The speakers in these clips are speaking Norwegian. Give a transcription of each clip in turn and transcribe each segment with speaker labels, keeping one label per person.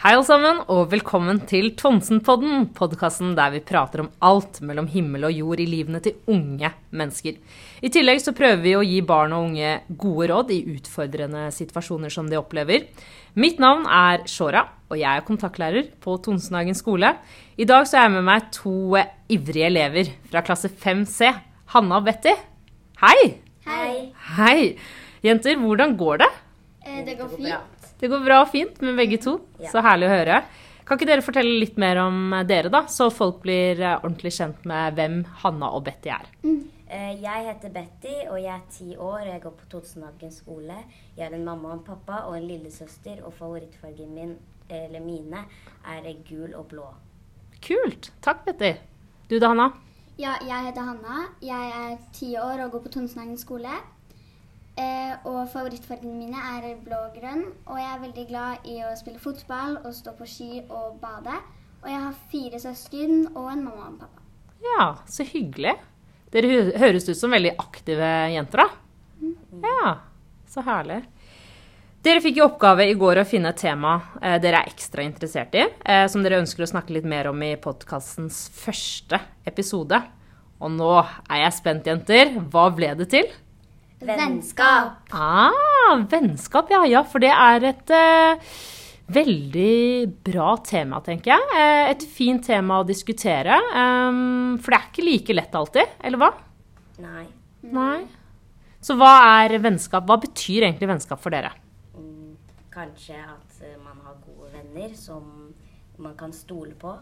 Speaker 1: Hei alle sammen, og velkommen til Tonsenpodden, podkasten der vi prater om alt mellom himmel og jord i livene til unge mennesker. I tillegg så prøver vi å gi barn og unge gode råd i utfordrende situasjoner som de opplever. Mitt navn er Shora, og jeg er kontaktlærer på Tonsenhagen skole. I dag så er jeg med meg to ivrige elever fra klasse 5C. Hanna og Betty. Hei!
Speaker 2: Hei.
Speaker 1: Hei! Jenter, hvordan går det?
Speaker 2: Eh, det går fint.
Speaker 1: Det går bra og fint med begge to. Så herlig å høre. Kan ikke dere fortelle litt mer om dere, da? Så folk blir eh, ordentlig kjent med hvem Hanna og Betty er.
Speaker 3: Eh, Jeg heter Betty, og jeg er ti år. Jeg går på Totsenhagen skole. Jeg har en mamma og en pappa og en lillesøster, og favorittfargen min, eller mine, er gul og blå.
Speaker 1: Kult. Takk, Betty. Du da, Hanna?
Speaker 2: Ja, jeg heter Hanna. Jeg er ti år og går på Tonsenhagen skole. Eh, og favorittfargene mine er blå og grønn. Og jeg er veldig glad i å spille fotball og stå på ski og bade. Og jeg har fire søsken og en mamma og en pappa.
Speaker 1: Ja, så hyggelig. Dere høres ut som veldig aktive jenter, da. Ja, så herlig. Dere fikk i oppgave i går å finne et tema eh, dere er ekstra interessert i, eh, som dere ønsker å snakke litt mer om i podkastens første episode. Og nå er jeg spent, jenter. Hva ble det til?
Speaker 2: Vennskap.
Speaker 1: Ah, vennskap, ja. Ja, for det er et eh, veldig bra tema, tenker jeg. Eh, et fint tema å diskutere. Um, for det er ikke like lett alltid, eller hva?
Speaker 3: Nei.
Speaker 1: Nei. Så hva er vennskap? Hva betyr egentlig vennskap for dere?
Speaker 3: Mm, kanskje at eh, man har gode venner som man kan stole på.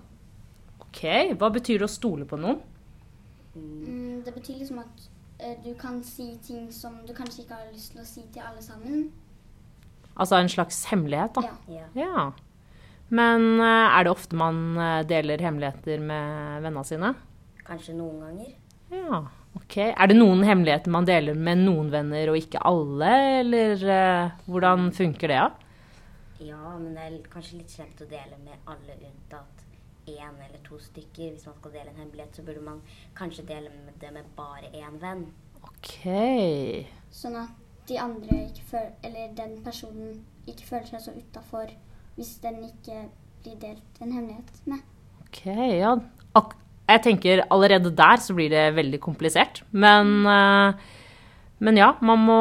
Speaker 1: Ok, Hva betyr det å stole på noen?
Speaker 2: Mm, det betyr liksom at du kan si ting som du kanskje ikke har lyst til å si til alle sammen.
Speaker 1: Altså en slags hemmelighet, da.
Speaker 2: Ja.
Speaker 3: Ja.
Speaker 1: Ja. Men eh, er det ofte man eh, deler hemmeligheter med vennene sine?
Speaker 3: Kanskje noen ganger.
Speaker 1: Ja, ok. Er det noen hemmeligheter man deler med noen venner og ikke alle, eller uh, hvordan funker det, da?
Speaker 3: Ja, men det er kanskje litt slemt å dele med alle unntatt én eller to stykker. Hvis man skal dele en hemmelighet, så burde man kanskje dele med det med bare én venn.
Speaker 1: Ok.
Speaker 2: Sånn at de andre ikke føler Eller den personen ikke føler seg så utafor hvis den ikke blir delt en hemmelighet med.
Speaker 1: Ok, ja. Ak jeg tenker allerede der så blir det veldig komplisert. Men, eh, men ja, man må,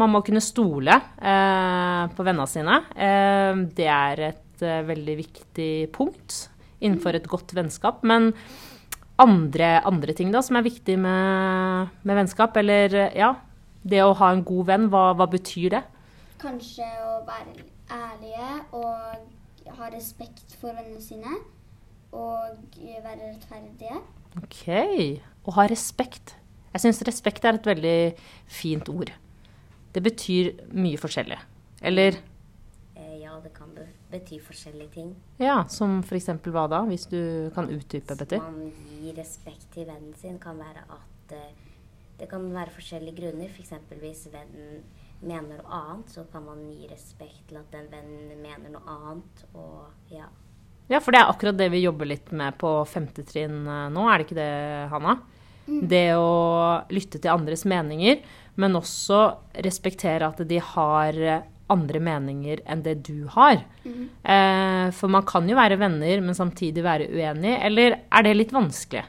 Speaker 1: man må kunne stole eh, på vennene sine. Eh, det er et eh, veldig viktig punkt innenfor et godt vennskap. Men andre, andre ting da som er viktig med, med vennskap, eller ja, det å ha en god venn, hva, hva betyr det?
Speaker 2: Kanskje å være ærlige og ha respekt for vennene sine. Og være rettferdige.
Speaker 1: Ok. Å ha respekt. Jeg syns respekt er et veldig fint ord. Det betyr mye forskjellig. Eller
Speaker 3: kan be bety forskjellige ting.
Speaker 1: ja, som for eksempel hva da? Hvis du kan utdype, Betty.
Speaker 3: Man gir respekt til vennen sin, kan være at eh, det kan være forskjellige grunner. F.eks. hvis vennen mener noe annet, så kan man gi respekt til at den vennen mener noe annet. Og ja.
Speaker 1: Ja, for det er akkurat det vi jobber litt med på femte trinn eh, nå, er det ikke det, Hanna? Det å lytte til andres meninger, men også respektere at de har andre meninger enn det du har. Eh, for man kan jo være venner, men samtidig være uenig. Eller er det litt vanskelig?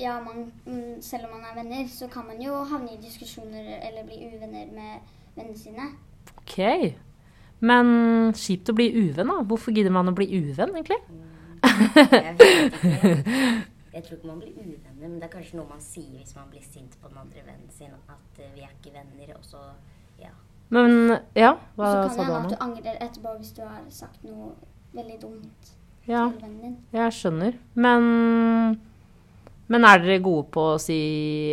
Speaker 2: Ja, man, mm, selv om man er venner, så kan man jo havne i diskusjoner eller bli uvenner med vennene sine.
Speaker 1: Ok. Men kjipt å bli uvenn, da. Hvorfor gidder man å bli uvenn, egentlig?
Speaker 3: Jeg vet ikke. Jeg tror ikke man blir uvenner, men det er kanskje noe man sier hvis man blir sint på den andre vennen sin. At eh, vi er ikke venner, og så ja.
Speaker 1: Men ja,
Speaker 2: Og
Speaker 1: hva
Speaker 2: så kan det
Speaker 1: du,
Speaker 2: hende at du angrer etterpå hvis du har sagt noe veldig dumt
Speaker 1: Ja,
Speaker 2: til vennen din.
Speaker 1: jeg skjønner. Men, men er dere gode på å si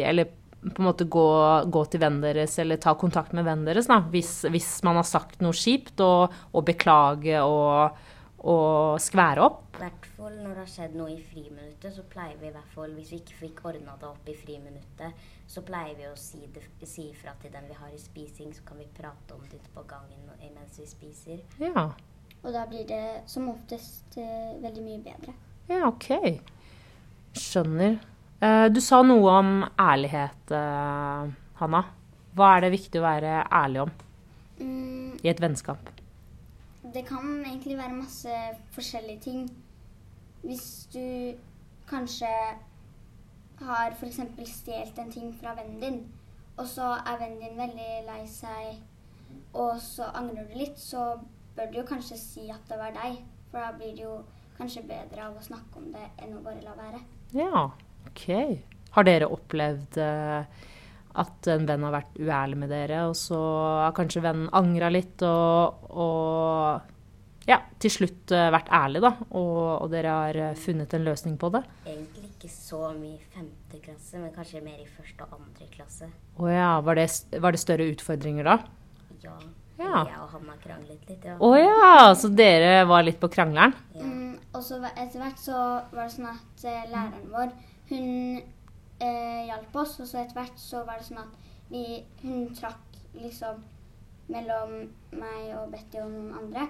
Speaker 1: Eller på en måte gå, gå til vennen deres eller ta kontakt med vennen deres da, hvis, hvis man har sagt noe kjipt, og, og beklage og, og skvære opp?
Speaker 3: I hvert fall når det har skjedd noe i friminuttet, så pleier vi i hvert fall, hvis vi ikke fikk ordna det opp i friminuttet, så pleier vi å si, det, si ifra til den vi har i spising, så kan vi prate om det ute på gangen mens vi spiser.
Speaker 1: Ja.
Speaker 2: Og da blir det som oftest uh, veldig mye bedre.
Speaker 1: Ja, ok. Skjønner. Uh, Du sa noe om ærlighet, uh, Hanna. Hva er det viktig å være ærlig om
Speaker 2: Mm,
Speaker 1: i et vennskap?
Speaker 2: det kan egentlig være masse forskjellige ting. Hvis du kanskje har f.eks. stjålet en ting fra vennen din, og så er vennen din veldig lei seg, og så angrer du litt, så bør du jo kanskje si at det var deg. For da blir det jo kanskje bedre av å snakke om det enn å bare la være.
Speaker 1: Ja, OK. Har dere opplevd uh, at en venn har vært uærlig med dere, og så har kanskje vennen angra litt og, og ja, til slutt eh, vært ærlig, da, og, og dere har eh, funnet en løsning på det?
Speaker 3: Egentlig ikke så mye i femte klasse, men kanskje mer i første og andre klasse.
Speaker 1: Å ja, var det, var det større utfordringer da?
Speaker 3: Ja.
Speaker 1: Ja.
Speaker 3: Jeg og han har kranglet litt, ja.
Speaker 1: Å ja, så dere var litt på krangleren?
Speaker 3: Ja.
Speaker 2: Mm, og så etter hvert så var det sånn at eh, læreren vår, hun eh, hjalp oss, og så etter hvert så var det sånn at vi, hun trakk liksom mellom meg og Betty og noen andre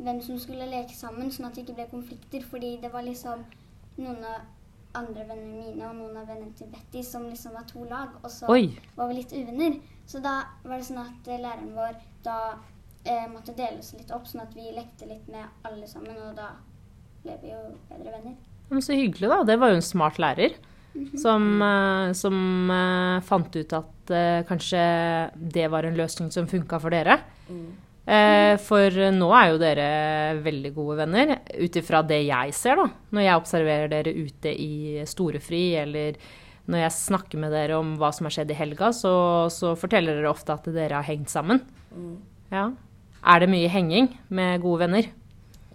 Speaker 2: hvem som skulle leke sammen, sånn at det ikke ble konflikter, fordi det var liksom noen av andre vennene mine og noen av vennene til Betty som liksom var to lag, og så
Speaker 1: Oi.
Speaker 2: var vi litt uvenner. Så da var det sånn at eh, læreren vår da eh, måtte dele oss litt opp, sånn at vi lekte litt med alle sammen, og da ble vi jo bedre venner.
Speaker 1: Men så hyggelig, da. Det var jo en smart lærer som, eh, som eh, fant ut at eh, kanskje det var en løsning som funka for dere.
Speaker 3: Mm.
Speaker 1: Eh, for nå er jo dere veldig gode venner, ut ifra det jeg ser, da. Når jeg observerer dere ute i storefri, eller når jeg snakker med dere om hva som har skjedd i helga, så, så forteller dere ofte at dere har hengt sammen.
Speaker 3: Mm.
Speaker 1: Ja. Er det mye henging med gode venner?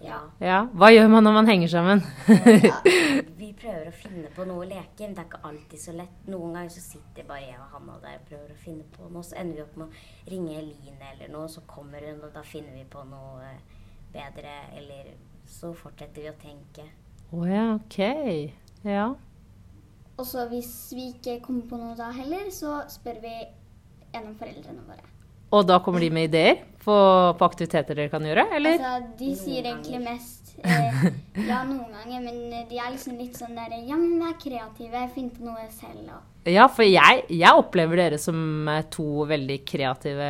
Speaker 3: Ja.
Speaker 1: Ja. Hva gjør man når man henger sammen?
Speaker 3: Vi prøver å finne på noe å leke, men det er ikke alltid så lett. Noen ganger så sitter bare jeg og Hanna der og prøver å finne på noe, så ender vi opp med å ringe Eline eller noe, så kommer hun, og da finner vi på noe eh, bedre, eller så fortsetter vi å tenke.
Speaker 1: Å ja, OK. Ja.
Speaker 2: Og så hvis vi ikke kommer på noe da heller, så spør vi en av foreldrene våre.
Speaker 1: Og da kommer de med ideer på, på aktiviteter dere kan gjøre, eller?
Speaker 2: Altså, de sier egentlig mest eh, ja, noen ganger, men eh, de er liksom litt sånn der Ja, men vær er kreative, finn på noe selv og
Speaker 1: Ja, for jeg, jeg opplever dere som eh, to veldig kreative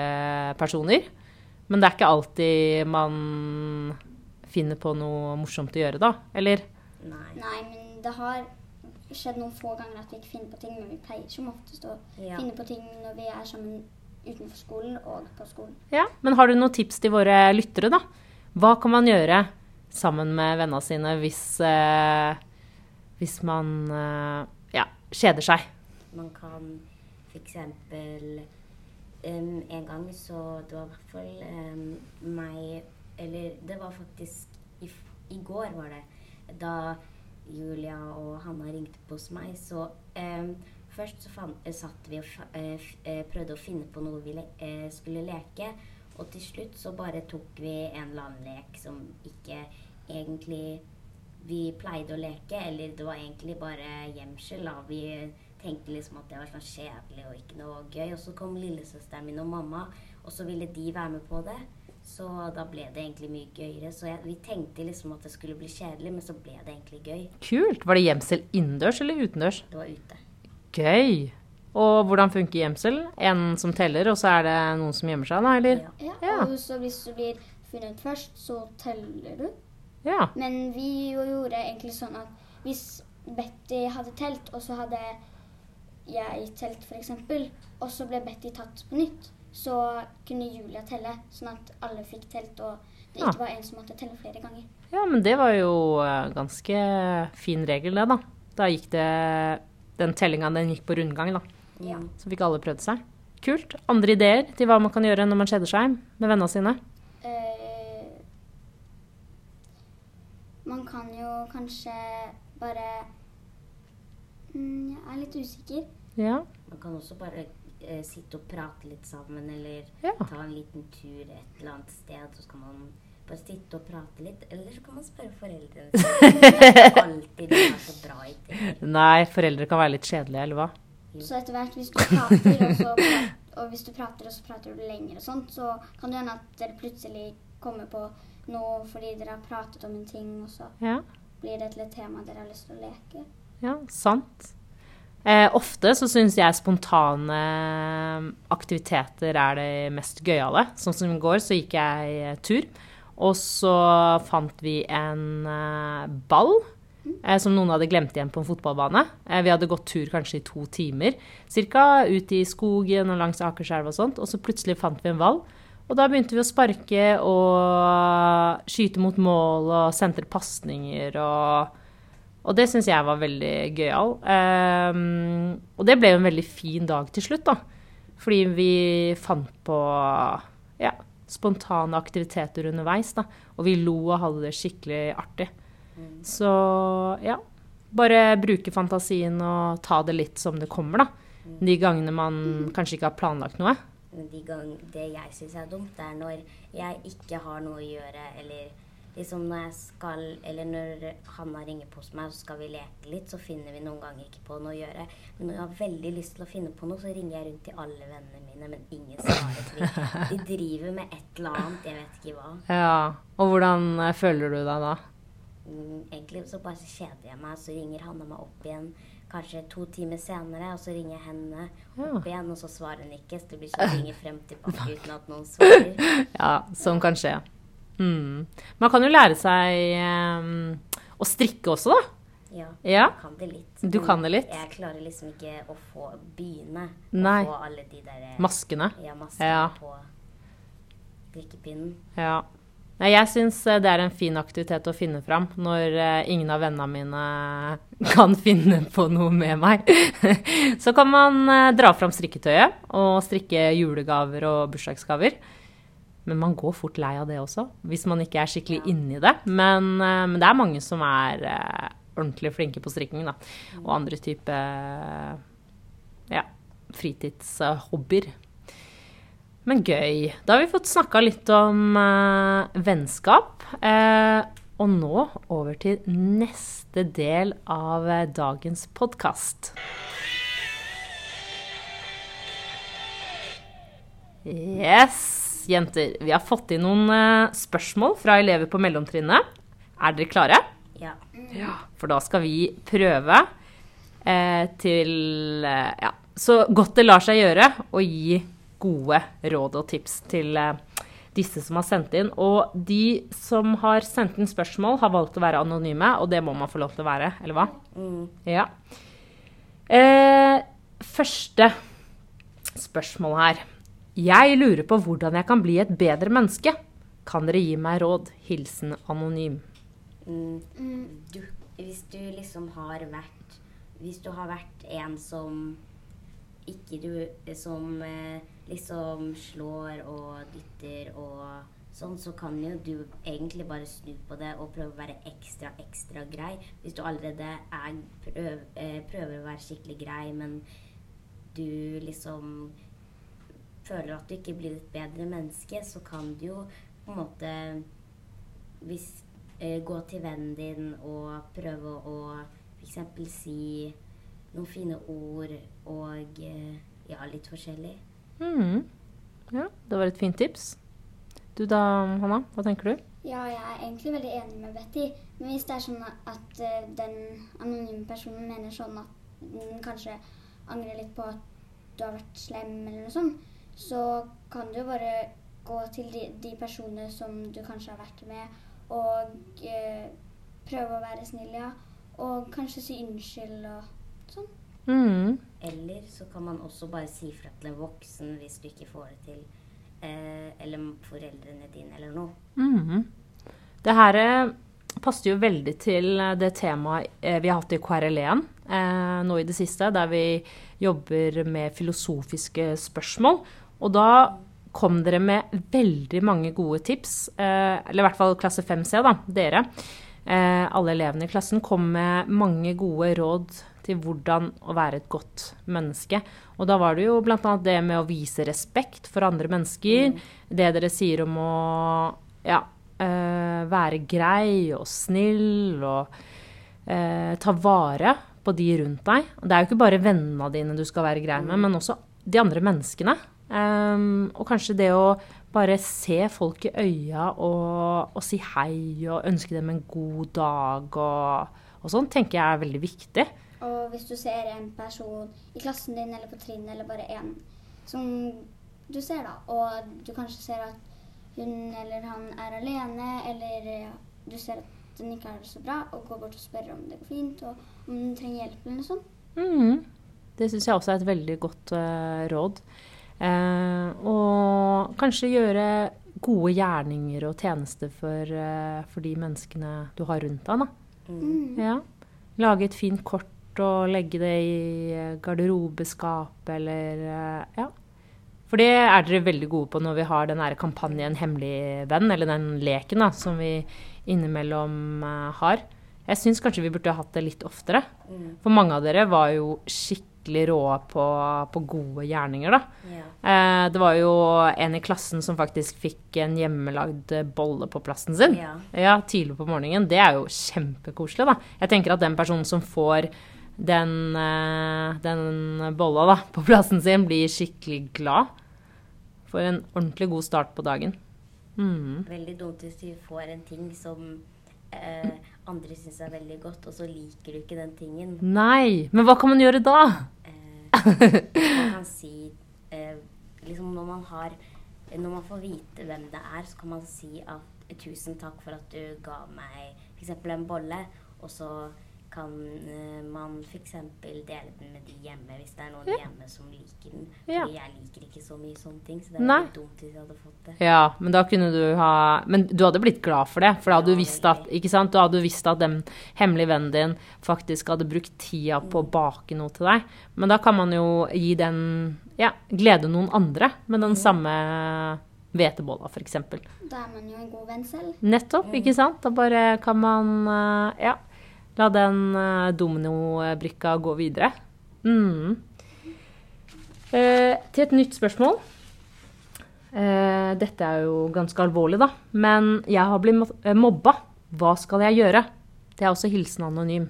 Speaker 1: personer. Men det er ikke alltid man finner på noe morsomt å gjøre, da? Eller?
Speaker 3: Nei.
Speaker 2: Nei, men det har skjedd noen få ganger at vi ikke finner på ting, men vi pleier som oftest å
Speaker 3: Ja.
Speaker 2: finne på ting når vi er sammen utenfor skolen og på skolen.
Speaker 1: Ja, Men har du noen tips til våre lyttere, da? Hva kan man gjøre sammen med vennene sine hvis, eh, hvis man eh, ja, kjeder seg?
Speaker 3: Man kan f.eks. Um, en gang så Det var i hvert fall um, meg Eller det var faktisk i, I går var det. Da Julia og Hanna ringte på hos meg, så um, Først så fan, eh, satt vi og eh, eh, prøvde å finne på noe vi le, skulle leke. Og til slutt så bare tok vi en eller annen lek som ikke egentlig vi pleide å leke, eller det var egentlig bare gjemsel. da. Vi tenkte liksom at det var sånn kjedelig og ikke noe gøy. Og så kom lillesøsteren min og mamma, og så ville de være med på det. Så da ble det egentlig mye gøyere. Så jeg, vi tenkte liksom at det skulle bli kjedelig, men så ble det egentlig gøy.
Speaker 1: Kult. Var det gjemsel innendørs eller utendørs?
Speaker 3: Det var ute.
Speaker 1: Gøy. Og hvordan funker gjemsel? En som teller, og så er det noen som gjemmer seg, da, eller?
Speaker 3: Ja.
Speaker 2: Ja,
Speaker 1: Ja.
Speaker 2: Og så hvis du blir funnet først, så teller du.
Speaker 1: Ja.
Speaker 2: Men vi jo gjorde egentlig sånn at hvis Betty hadde telt, og så hadde jeg telt f.eks., og så ble Betty tatt på nytt, så kunne Julia telle, sånn at alle fikk telt, og det
Speaker 1: Ja.
Speaker 2: ikke var en som måtte telle flere ganger.
Speaker 1: ja, men det var jo eh, ganske fin regel, det, da. Da gikk det Den tellinga, den gikk på rundgang, da.
Speaker 3: Ja.
Speaker 1: Så fikk alle prøvd seg. Kult. Andre ideer til hva man kan gjøre når man kjeder seg med vennene sine?
Speaker 2: Eh, man kan jo kanskje bare mm, Jeg er litt usikker.
Speaker 1: Ja.
Speaker 3: Man kan også bare eh, sitte og prate litt sammen, eller
Speaker 1: Ja.
Speaker 3: ta en liten tur et eller annet sted. Så skal man bare sitte og prate litt. Eller så kan man spørre foreldrene sine. Det er ikke alltid de er så bra i ting.
Speaker 1: Nei, foreldre kan være litt kjedelige, eller hva?
Speaker 2: Så etter hvert, hvis du prater, og, så, prat- og hvis du prater, og så prater du lenger og sånt, så kan det hende at dere plutselig kommer på noe fordi dere har pratet om en ting, og så
Speaker 1: Ja.
Speaker 2: blir det til et tema dere har lyst til å leke.
Speaker 1: Ja, sant. Eh, ofte så syns jeg spontane aktiviteter er det mest gøyale. Sånn som i går så gikk jeg eh, tur. Og så fant vi en eh, ball eh, som noen hadde glemt igjen på en fotballbane. Eh, vi hadde gått tur kanskje i to timer, cirka ut i skogen og langs Akerselva og sånt, og så plutselig fant vi en ball. Og da begynte vi å sparke og skyte mot mål og sentre pasninger og og det syns jeg var veldig gøyal. Um, og det ble jo en veldig fin dag til slutt, da. Fordi vi fant på ja, spontane aktiviteter underveis, da. Og vi lo og hadde det skikkelig artig. Mm. Så ja. Bare bruke fantasien og ta det litt som det kommer, da. Mm. De gangene man kanskje ikke har planlagt noe.
Speaker 3: De gang, det jeg syns er dumt, det er når jeg ikke har noe å gjøre, eller liksom når jeg skal Eller når Hanna ringer på hos meg, så skal vi leke litt, så finner vi noen ganger ikke på noe å gjøre. Men når jeg har veldig lyst til å finne på noe, så ringer jeg rundt til alle vennene mine, men ingen svarer. De driver med et eller annet, jeg vet ikke hva.
Speaker 1: Ja, Og hvordan eh, føler du deg da?
Speaker 3: Mm, egentlig så bare kjeder jeg meg, så ringer Hanna meg opp igjen kanskje to timer senere, og så ringer jeg henne opp igjen, og så svarer hun ikke. Så det blir sånn ringer frem tilbake uten at noen svarer.
Speaker 1: Ja, sånn kan skje. Mm. Man kan jo lære seg um, å strikke også, da.
Speaker 3: Ja,
Speaker 1: ja.
Speaker 3: jeg kan det litt.
Speaker 1: Du kan det litt?
Speaker 3: Jeg klarer liksom ikke å få begynne
Speaker 1: Nei.
Speaker 3: å få alle de der
Speaker 1: eh, Maskene?
Speaker 3: Ja, maskene ja. på strikkepinnen.
Speaker 1: Ja. Nei, jeg syns eh, det er en fin aktivitet å finne fram når uh, ingen av vennene mine kan finne på noe med meg. Så kan man dra fram strikketøyet og strikke julegaver og bursdagsgaver. Men man går fort lei av det også, hvis man ikke er skikkelig ja. inni det. Men, uh, men, det er mange som er uh, ordentlig flinke på strikking, da. Og andre type uh, ja, fritidshobbyer. Men gøy. Da har vi fått snakka litt om vennskap. og nå over til neste del av dagens podkast. Yes jenter, vi har fått inn noen uh, spørsmål fra elever på mellomtrinnet. Er dere klare?
Speaker 3: Ja.
Speaker 1: ja. For da skal vi prøve eh, til uh, ja, så godt det lar seg gjøre å gi gode råd og tips til disse som har sendt inn. Og de som har sendt inn spørsmål, har valgt å være anonyme, og det må man få lov til å være, eller hva?
Speaker 3: Mm.
Speaker 1: Ja. første spørsmål her. Jeg lurer på hvordan jeg kan bli et bedre menneske. Kan dere gi meg råd? Hilsen anonym.
Speaker 3: Mm, du, hvis du liksom har vært Hvis du har vært en som ikke du Som eh, liksom slår og dytter og sånn, så kan jo du egentlig bare snu på det og prøve å være ekstra, ekstra grei. Hvis du allerede er, prøv, eh, prøver å være skikkelig grei, men du liksom føler at du ikke blir et bedre menneske, så kan du jo på en måte hvis, eh, gå til vennen din og prøve å f.eks. si noen fine ord og eh, ja, litt forskjellig.
Speaker 1: Mm. Ja, det var et fint tips. Du da, Hanna? Hva tenker du?
Speaker 2: Ja, jeg er egentlig veldig enig med Betty. Men hvis det er sånn at uh, den anonyme personen mener sånn at den kanskje angrer litt på at du har vært slem, eller noe sånt, så kan du bare gå til de, de personene som du kanskje har vært med, og eh, prøve å være snill, ja. Og kanskje si unnskyld og sånn.
Speaker 1: Mm.
Speaker 3: Eller så kan man også bare si fra til en voksen hvis du ikke får det til. Eh, eller foreldrene dine, eller noe.
Speaker 1: Mm. Det her eh, passer jo veldig til eh, det temaet eh, vi har hatt i KRL1 eh, nå i det siste, der vi jobber med filosofiske spørsmål. Og da kom dere med veldig mange gode tips, eh, eller i hvert fall klasse 5C, da, dere. Eh, alle elevene i klassen kom med mange gode råd til hvordan å være et godt menneske. Og da var det jo bl.a. det med å vise respekt for andre mennesker. Mm. Det dere sier om å ja, eh, være grei og snill og ta vare på de rundt deg. Det er jo ikke bare vennene dine du skal være grei med, mm. men også de andre menneskene. Um, og kanskje det å bare se folk i øya og, og, si hei og ønske dem en god dag og, og sånn, tenker jeg er veldig viktig.
Speaker 2: Og hvis du ser en person i klassen din eller på trinnet eller bare en som du ser, da, og du kanskje ser at hun eller han er alene, eller eh, du ser at den ikke har det så bra, og går bort og spør om det går fint, og om den trenger hjelp eller noe sånt.
Speaker 1: Mm. Det syns jeg også er et veldig godt uh, råd. Eh, og kanskje gjøre gode gjerninger og tjenester for, eh, for de menneskene du har rundt deg.
Speaker 2: Mm.
Speaker 1: Ja. Lage et fint kort og legge det i garderobeskapet garderobeskap eller eh, Ja. For det er dere veldig gode på når vi har den her kampanjen Hemmelig venn, eller den leken da, som vi innimellom eh, har. Jeg syns kanskje vi burde hatt det litt oftere.
Speaker 3: Mm.
Speaker 1: For mange av dere var jo skikkelig rå på, på gode gjerninger, da.
Speaker 3: Ja.
Speaker 1: Eh, det var jo en i klassen som faktisk fikk en hjemmelagd bolle på plassen sin.
Speaker 3: Ja.
Speaker 1: Ja, tidlig på morgenen. Det er jo kjempekoselig, da. Jeg tenker at den personen som får den, eh, den bolla da, på plassen sin, blir skikkelig glad. For en ordentlig god start på dagen. Mm.
Speaker 3: Veldig dumt hvis du får en ting som eh, andre syns er veldig godt, og så liker du ikke den tingen.
Speaker 1: Nei, men hva kan man gjøre da?
Speaker 3: Eh, man kan si eh, liksom når man har Når man får vite hvem det er, så kan man si at tusen takk for at du ga meg f.eks. en bolle, og så kan eh, man f.eks. dele den med de hjemme hvis det er noen
Speaker 1: Ja.
Speaker 3: hjemme som liker den.
Speaker 1: Ja.
Speaker 3: Fordi jeg liker ikke så mye sånne ting, så det er litt dumt hvis jeg hadde fått det.
Speaker 1: Ja, men da kunne du ha Men du hadde blitt glad for det, for da hadde
Speaker 3: Ja,
Speaker 1: du visst at, ikke sant? Du hadde visst at den hemmelige vennen din faktisk hadde brukt tida på å bake noe til deg. Men da kan man jo gi den Ja, glede noen andre med den samme hvetebolla, f.eks.
Speaker 2: Da er man jo en god venn selv.
Speaker 1: Nettopp, ikke sant? Da bare kan man eh, ja, la den eh, dominobrikka gå videre. Mm. Eh, til et nytt spørsmål. Eh, dette er jo ganske alvorlig, da. Men jeg har blitt eh, mobba. Hva skal jeg gjøre? Det er også hilsen anonym.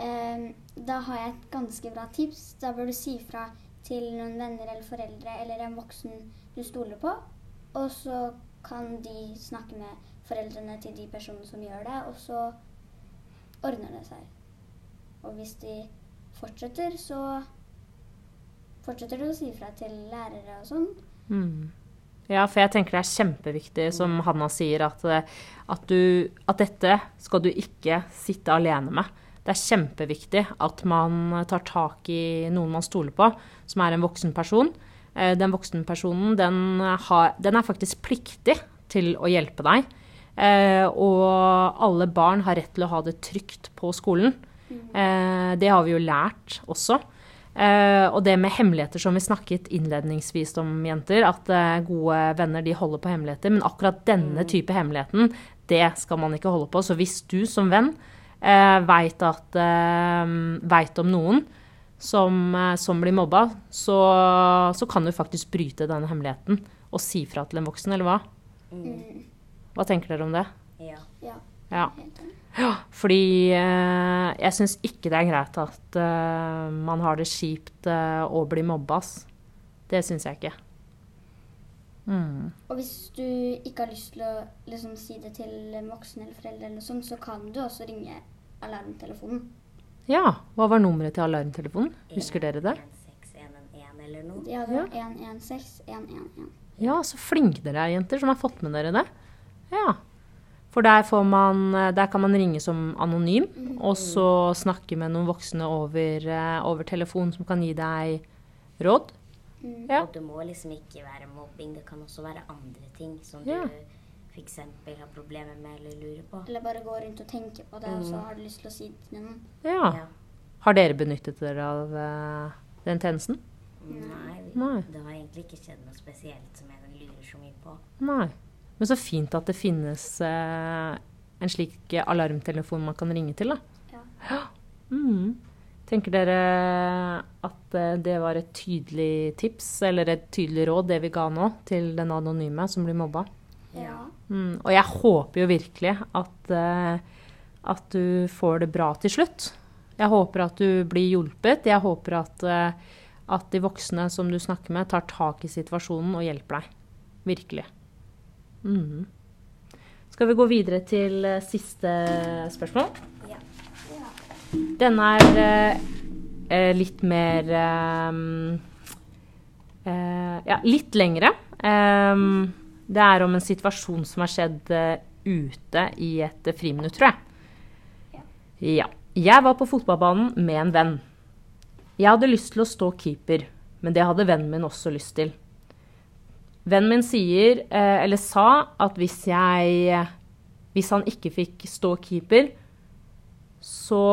Speaker 2: Eh, da har jeg et ganske bra tips. Da bør du si fra til noen venner eller foreldre eller en voksen du stoler på. Og så kan de snakke med foreldrene til de personene som gjør det, og så ordner det seg. Og hvis de fortsetter, så fortsetter du å si fra til lærere og sånn.
Speaker 1: Mm. Ja, for jeg tenker det er kjempeviktig, som Hanna sier, at, eh, at, du, at dette skal du ikke sitte alene med. Det er kjempeviktig at man tar tak i noen man stoler på, som er en voksen person. Den Den voksenpersonen den, har, den er faktisk pliktig til å hjelpe deg. Eh, og alle barn har rett til å ha det trygt på skolen. Eh, det har vi jo lært også. Eh, og det med hemmeligheter som vi snakket innledningsvis om, jenter, at eh, gode venner de holder på hemmeligheter, men akkurat denne type hemmeligheten, det skal man ikke holde på. Så hvis du som venn eh, veit eh, vet om noen som, eh, som blir mobba, så, så kan du faktisk bryte denne hemmeligheten og si fra til en voksen, eller hva?
Speaker 2: Mm.
Speaker 1: Hva tenker dere om det?
Speaker 3: Ja.
Speaker 2: Ja.
Speaker 1: Ja. Fordi eh, jeg syns ikke det er greit at eh, man har det kjipt eh, og blir mobba. Det syns jeg ikke. Mm.
Speaker 2: Og hvis du ikke har lyst til å liksom, si det til voksne eller foreldre, eller noe sånt, så kan du også ringe alarmtelefonen.
Speaker 1: Ja, hva var nummeret til alarmtelefonen? Husker dere det?
Speaker 3: 16111 eller noe.
Speaker 2: De hadde 116 111.
Speaker 1: Ja, så flinke dere er, jenter, som har fått med dere det. Ja. For der, får man, der kan man ringe som anonym, og så snakke med noen voksne over, eh, over telefon som kan gi deg råd.
Speaker 2: Mm.
Speaker 1: Ja.
Speaker 3: Og det må liksom ikke være mobbing. Det kan også være andre ting som
Speaker 1: Ja.
Speaker 3: du f.eks. har problemer med eller lurer på.
Speaker 2: Eller bare gå rundt og tenke på det, og så har du lyst til å si det til noen.
Speaker 1: Ja.
Speaker 3: Ja.
Speaker 1: Har dere benyttet dere av uh, den tjenesten?
Speaker 3: Nei,
Speaker 1: Nei.
Speaker 3: det har egentlig ikke skjedd noe spesielt som jeg lurer så mye på.
Speaker 1: Nei. Men så fint at det finnes eh, en slik alarmtelefon man kan ringe til, da.
Speaker 2: Ja.
Speaker 1: Mm. Tenker dere at eh, det var et tydelig tips, eller et tydelig råd, det vi ga nå, til den anonyme som blir mobba?
Speaker 2: Ja.
Speaker 1: Mm. Og jeg håper jo virkelig at, eh, at du får det bra til slutt. Jeg håper at du blir hjulpet. Jeg håper at, eh, at de voksne som du snakker med, tar tak i situasjonen og hjelper deg. Virkelig. Mhm. Skal vi gå videre til uh, siste spørsmål?
Speaker 3: Ja.
Speaker 1: Denne er eh, litt mer eh, uh, Ja, litt lengre. Um, Det er om en situasjon som har skjedd ute i et friminutt, tror jeg. Ja. Jeg var på fotballbanen med en venn. Jeg hadde lyst til å stå keeper, men det hadde vennen min også lyst til. Vennen min sier, eh, eller sa, at hvis jeg Hvis han ikke fikk stå keeper, så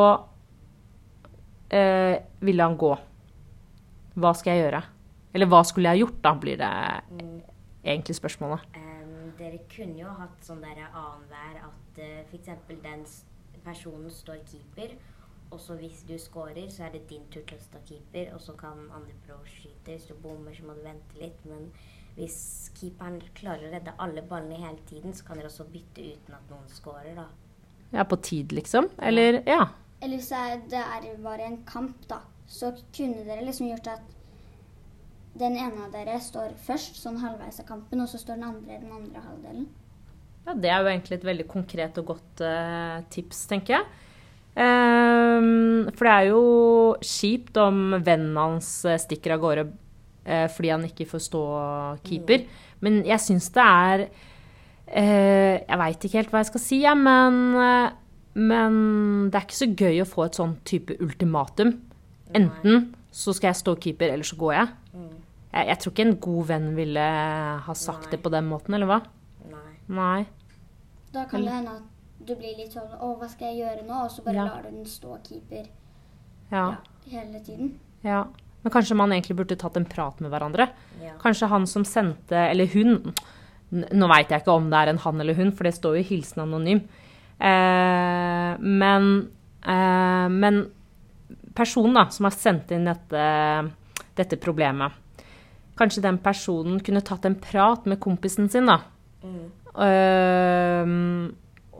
Speaker 1: eh, ville han gå. Hva skal jeg gjøre? Eller hva skulle jeg gjort, da, blir det egentlig spørsmålet.
Speaker 3: Um, dere kunne jo hatt sånn der annenhver at uh, f.eks. den personen står keeper, og så hvis du scorer, så er det din tur til å stå keeper, og så kan andre å skyte. Hvis du bommer, så må du vente litt. Men hvis keeperen klarer å redde alle ballene hele tiden, så kan dere også bytte uten at noen scorer, da.
Speaker 1: Ja, på tid, liksom? Eller Ja.
Speaker 2: Eller hvis det det er bare en kamp, da, så kunne dere liksom gjort at den ene av dere står først, sånn halvveis av kampen, og så står den andre i den andre halvdelen.
Speaker 1: Ja, Det er jo egentlig et veldig konkret og godt uh, tips, tenker jeg. Um, for det er jo kjipt om vennen hans eh, stikker av gårde fordi han ikke får stå keeper. Men jeg syns det er eh, Jeg veit ikke helt hva jeg skal si, jeg, men, eh, men det er ikke så gøy å få et sånn type ultimatum. Enten så skal jeg stå keeper, eller så går jeg. Jeg, jeg tror ikke en god venn ville ha sagt
Speaker 3: Nei.
Speaker 1: det på den måten, eller hva?
Speaker 3: Nei.
Speaker 1: Nei.
Speaker 2: Da kan det hende at du blir litt sånn Å, hva skal jeg gjøre nå? Og så bare
Speaker 1: Ja.
Speaker 2: lar du den stå keeper
Speaker 1: Ja,
Speaker 2: ja, hele tiden.
Speaker 1: ja. Men kanskje man egentlig burde tatt en prat med hverandre?
Speaker 3: Ja.
Speaker 1: Kanskje han som sendte Eller hun. Nå veit jeg ikke om det er en han eller hun, for det står jo 'hilsen anonym'. Eh, men, eh, men personen da, som har sendt inn dette, dette problemet Kanskje den personen kunne tatt en prat med kompisen sin, da.
Speaker 3: Mm.
Speaker 1: Eh,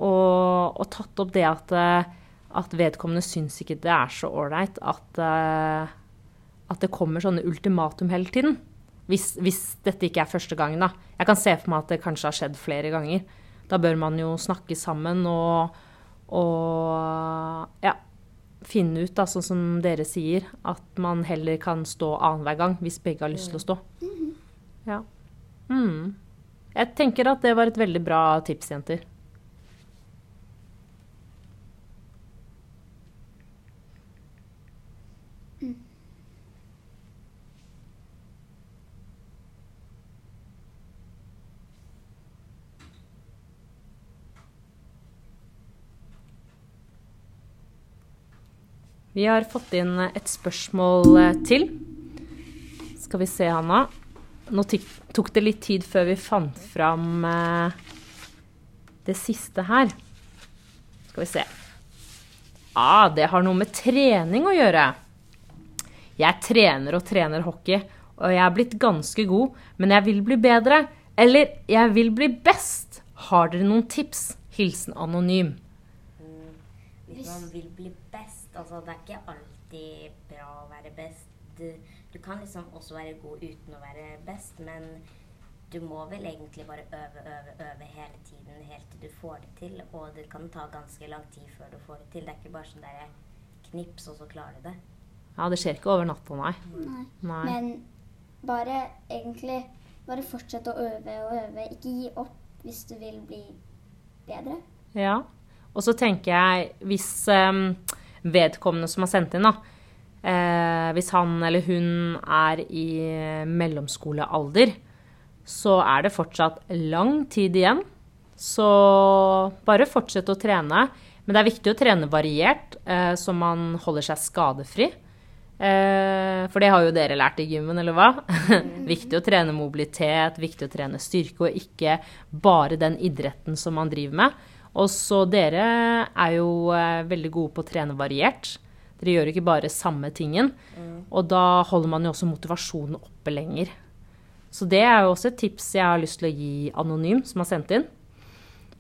Speaker 1: og, og tatt opp det at, eh, at vedkommende syns ikke det er så ålreit at, eh, at det kommer sånne ultimatum hele tiden. Hvis, hvis dette ikke er første gangen, da. Jeg kan se for meg at det kanskje har skjedd flere ganger. Da bør man jo snakke sammen og, og ja, finne ut, da, sånn som dere sier, at man heller kan stå annenhver gang hvis begge har lyst til å stå. Ja. Mm. Jeg tenker at det var et veldig bra tips, jenter. Vi har fått inn et spørsmål eh, til. Skal vi se, Hanna. Nå tok det litt tid før vi fant fram eh, det siste her. Skal vi se. Ah, det har noe med trening å gjøre. Jeg trener og trener hockey, og jeg er blitt ganske god, men jeg vil bli bedre. Eller jeg vil bli best. Har dere noen tips? Hilsen anonym.
Speaker 3: Hvis man vil bli best Altså, det er ikke alltid bra å være best. Du, du kan liksom også være god uten å være best, men du må vel egentlig bare øve, øve, øve hele tiden helt til du får det til. Og det kan ta ganske lang tid før du får det til. Det er ikke bare sånn der knips, og så klarer du det.
Speaker 1: Ja, det skjer ikke over natta, nei.
Speaker 2: Nei.
Speaker 1: nei.
Speaker 2: Men bare egentlig bare fortsette å øve og øve. Ikke gi opp hvis du vil bli bedre.
Speaker 1: Ja. Og så tenker jeg, hvis em, vedkommende som har sendt inn, da eh, Hvis han eller hun er i mellomskolealder, så er det fortsatt lang tid igjen. Så bare fortsett å trene. Men det er viktig å trene variert, eh, så man holder seg skadefri. Eh, for det har jo dere lært i gymmen, eller hva? viktig å trene mobilitet, viktig å trene styrke, og ikke bare den idretten som man driver med. Og så dere er jo eh, veldig gode på å trene variert. Dere gjør ikke bare samme tingen. Og da holder man jo også motivasjonen oppe lenger. Så det er jo også et tips jeg har lyst til å gi anonym, som har sendt inn.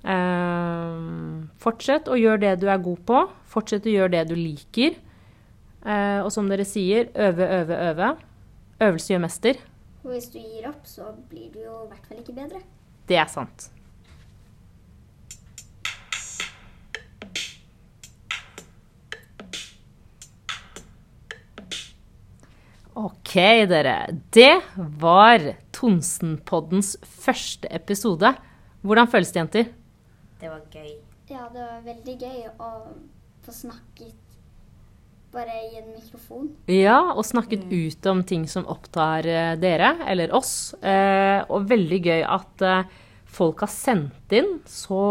Speaker 1: Uh, fortsett å gjøre det du er god på. Fortsett å gjøre det du liker. Uh, og som dere sier, øve, øve, øve. Øvelse gjør mester.
Speaker 2: Og hvis du gir opp, så blir du jo i hvert fall ikke bedre.
Speaker 1: Det er sant. Ok, dere. Det var Tonsenpoddens første episode. Hvordan føles det, jenter?
Speaker 3: Det var gøy.
Speaker 2: Ja, det var veldig gøy å få snakket bare i en mikrofon.
Speaker 1: Ja, og snakket ut om ting som opptar eh, dere, eller oss. Eh, og veldig gøy at eh, folk har sendt inn så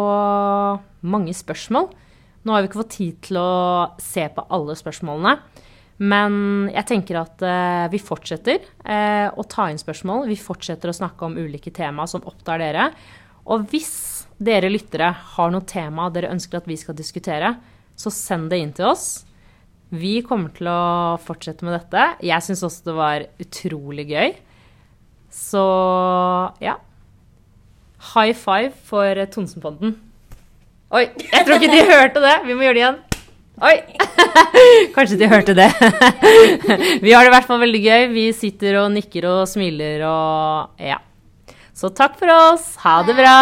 Speaker 1: mange spørsmål. Nå har vi ikke fått tid til å se på alle spørsmålene. Men jeg tenker at uh, vi fortsetter uh, å ta inn spørsmål. Vi fortsetter å snakke om ulike tema som opptar dere. Og hvis dere lyttere har noe tema dere ønsker at vi skal diskutere, så send det inn til oss. Vi kommer til å fortsette med dette. Jeg syns også det var utrolig gøy. Så ja. High five for Tonsenpodden. Oi, jeg tror ikke de hørte det. Vi må gjøre det igjen. Oi! Kanskje de hørte det. Vi har det i hvert fall veldig gøy. Vi sitter og nikker og smiler og ja. Så takk for oss. Ha det bra.